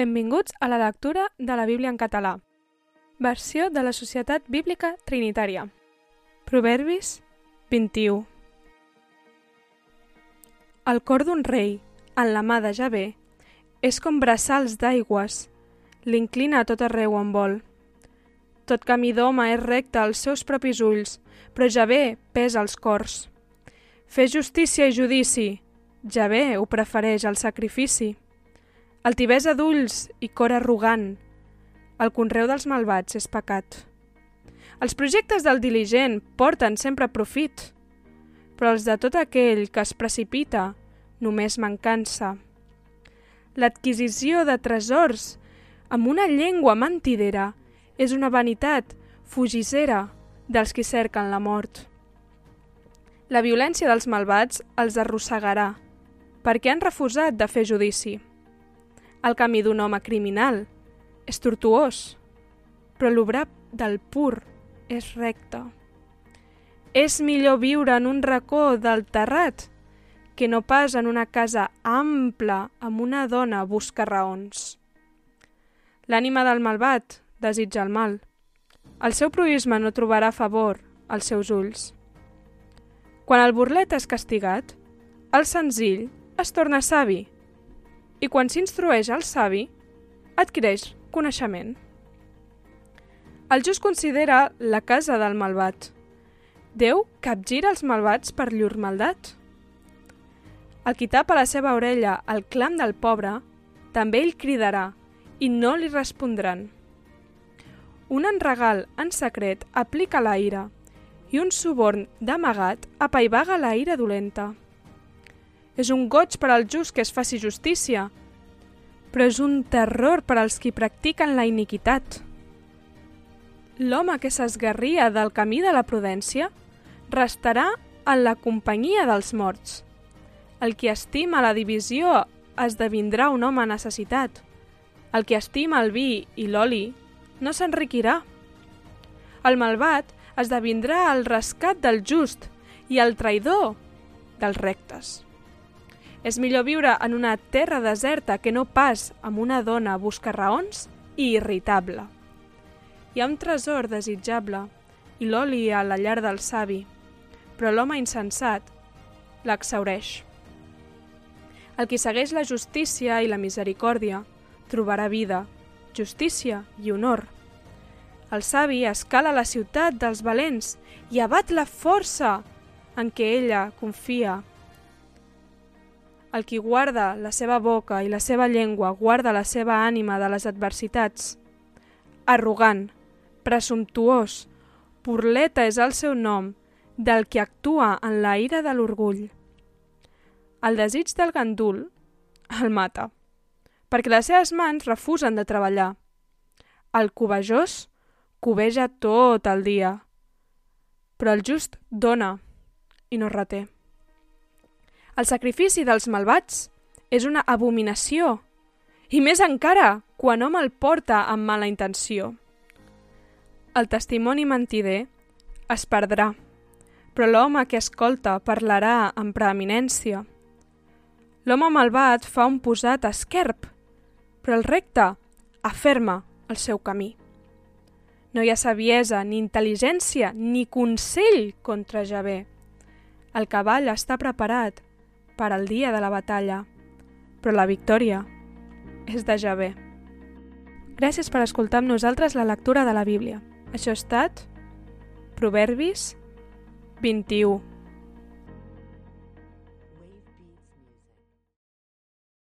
Benvinguts a la lectura de la Bíblia en català. Versió de la Societat Bíblica Trinitària. Proverbis 21. El cor d'un rei, en la mà de Javé, és com braçals d'aigües, l'inclina a tot arreu on vol. Tot camí d'home és recte als seus propis ulls, però Javé pesa els cors. Fer justícia i judici, Javé ho prefereix al sacrifici. Altivesa d'ulls i cor arrogant. El conreu dels malvats és pecat. Els projectes del diligent porten sempre profit, però els de tot aquell que es precipita només mancança. L'adquisició de tresors amb una llengua mentidera és una vanitat fugissera dels qui cerquen la mort. La violència dels malvats els arrossegarà, perquè han refusat de fer judici. El camí d'un home criminal és tortuós, però l'obrar del pur és recte. És millor viure en un racó del terrat que no pas en una casa ampla amb una dona busca raons. L'ànima del malvat desitja el mal. El seu proisme no trobarà favor als seus ulls. Quan el burlet és castigat, el senzill es torna savi, i quan s'instrueix el savi, adquireix coneixement. El just considera la casa del malvat. Déu capgira els malvats per llur maldat. El qui tapa la seva orella al clam del pobre, també ell cridarà i no li respondran. Un enregal en secret aplica la ira i un suborn d'amagat apaivaga la ira dolenta. És un goig per al just que es faci justícia, però és un terror per als qui practiquen la iniquitat. L'home que s'esgarria del camí de la prudència restarà en la companyia dels morts. El qui estima la divisió esdevindrà un home necessitat. El qui estima el vi i l'oli no s'enriquirà. El malvat esdevindrà el rescat del just i el traïdor dels rectes. És millor viure en una terra deserta que no pas amb una dona busca raons i irritable. Hi ha un tresor desitjable i l'oli a la llar del savi, però l'home insensat l'exaureix. El qui segueix la justícia i la misericòrdia trobarà vida, justícia i honor. El savi escala la ciutat dels valents i abat la força en què ella confia el qui guarda la seva boca i la seva llengua guarda la seva ànima de les adversitats. Arrogant, presumptuós, burleta és el seu nom del que actua en la ira de l'orgull. El desig del gandul el mata, perquè les seves mans refusen de treballar. El covejós coveja tot el dia, però el just dona i no reté. El sacrifici dels malvats és una abominació, i més encara quan hom el porta amb mala intenció. El testimoni mentider es perdrà, però l'home que escolta parlarà amb preeminència. L'home malvat fa un posat esquerp, però el recte aferma el seu camí. No hi ha saviesa, ni intel·ligència, ni consell contra Javé. El cavall està preparat per al dia de la batalla, però la victòria és de Javé. Gràcies per escoltar amb nosaltres la lectura de la Bíblia. Això ha estat Proverbis 21.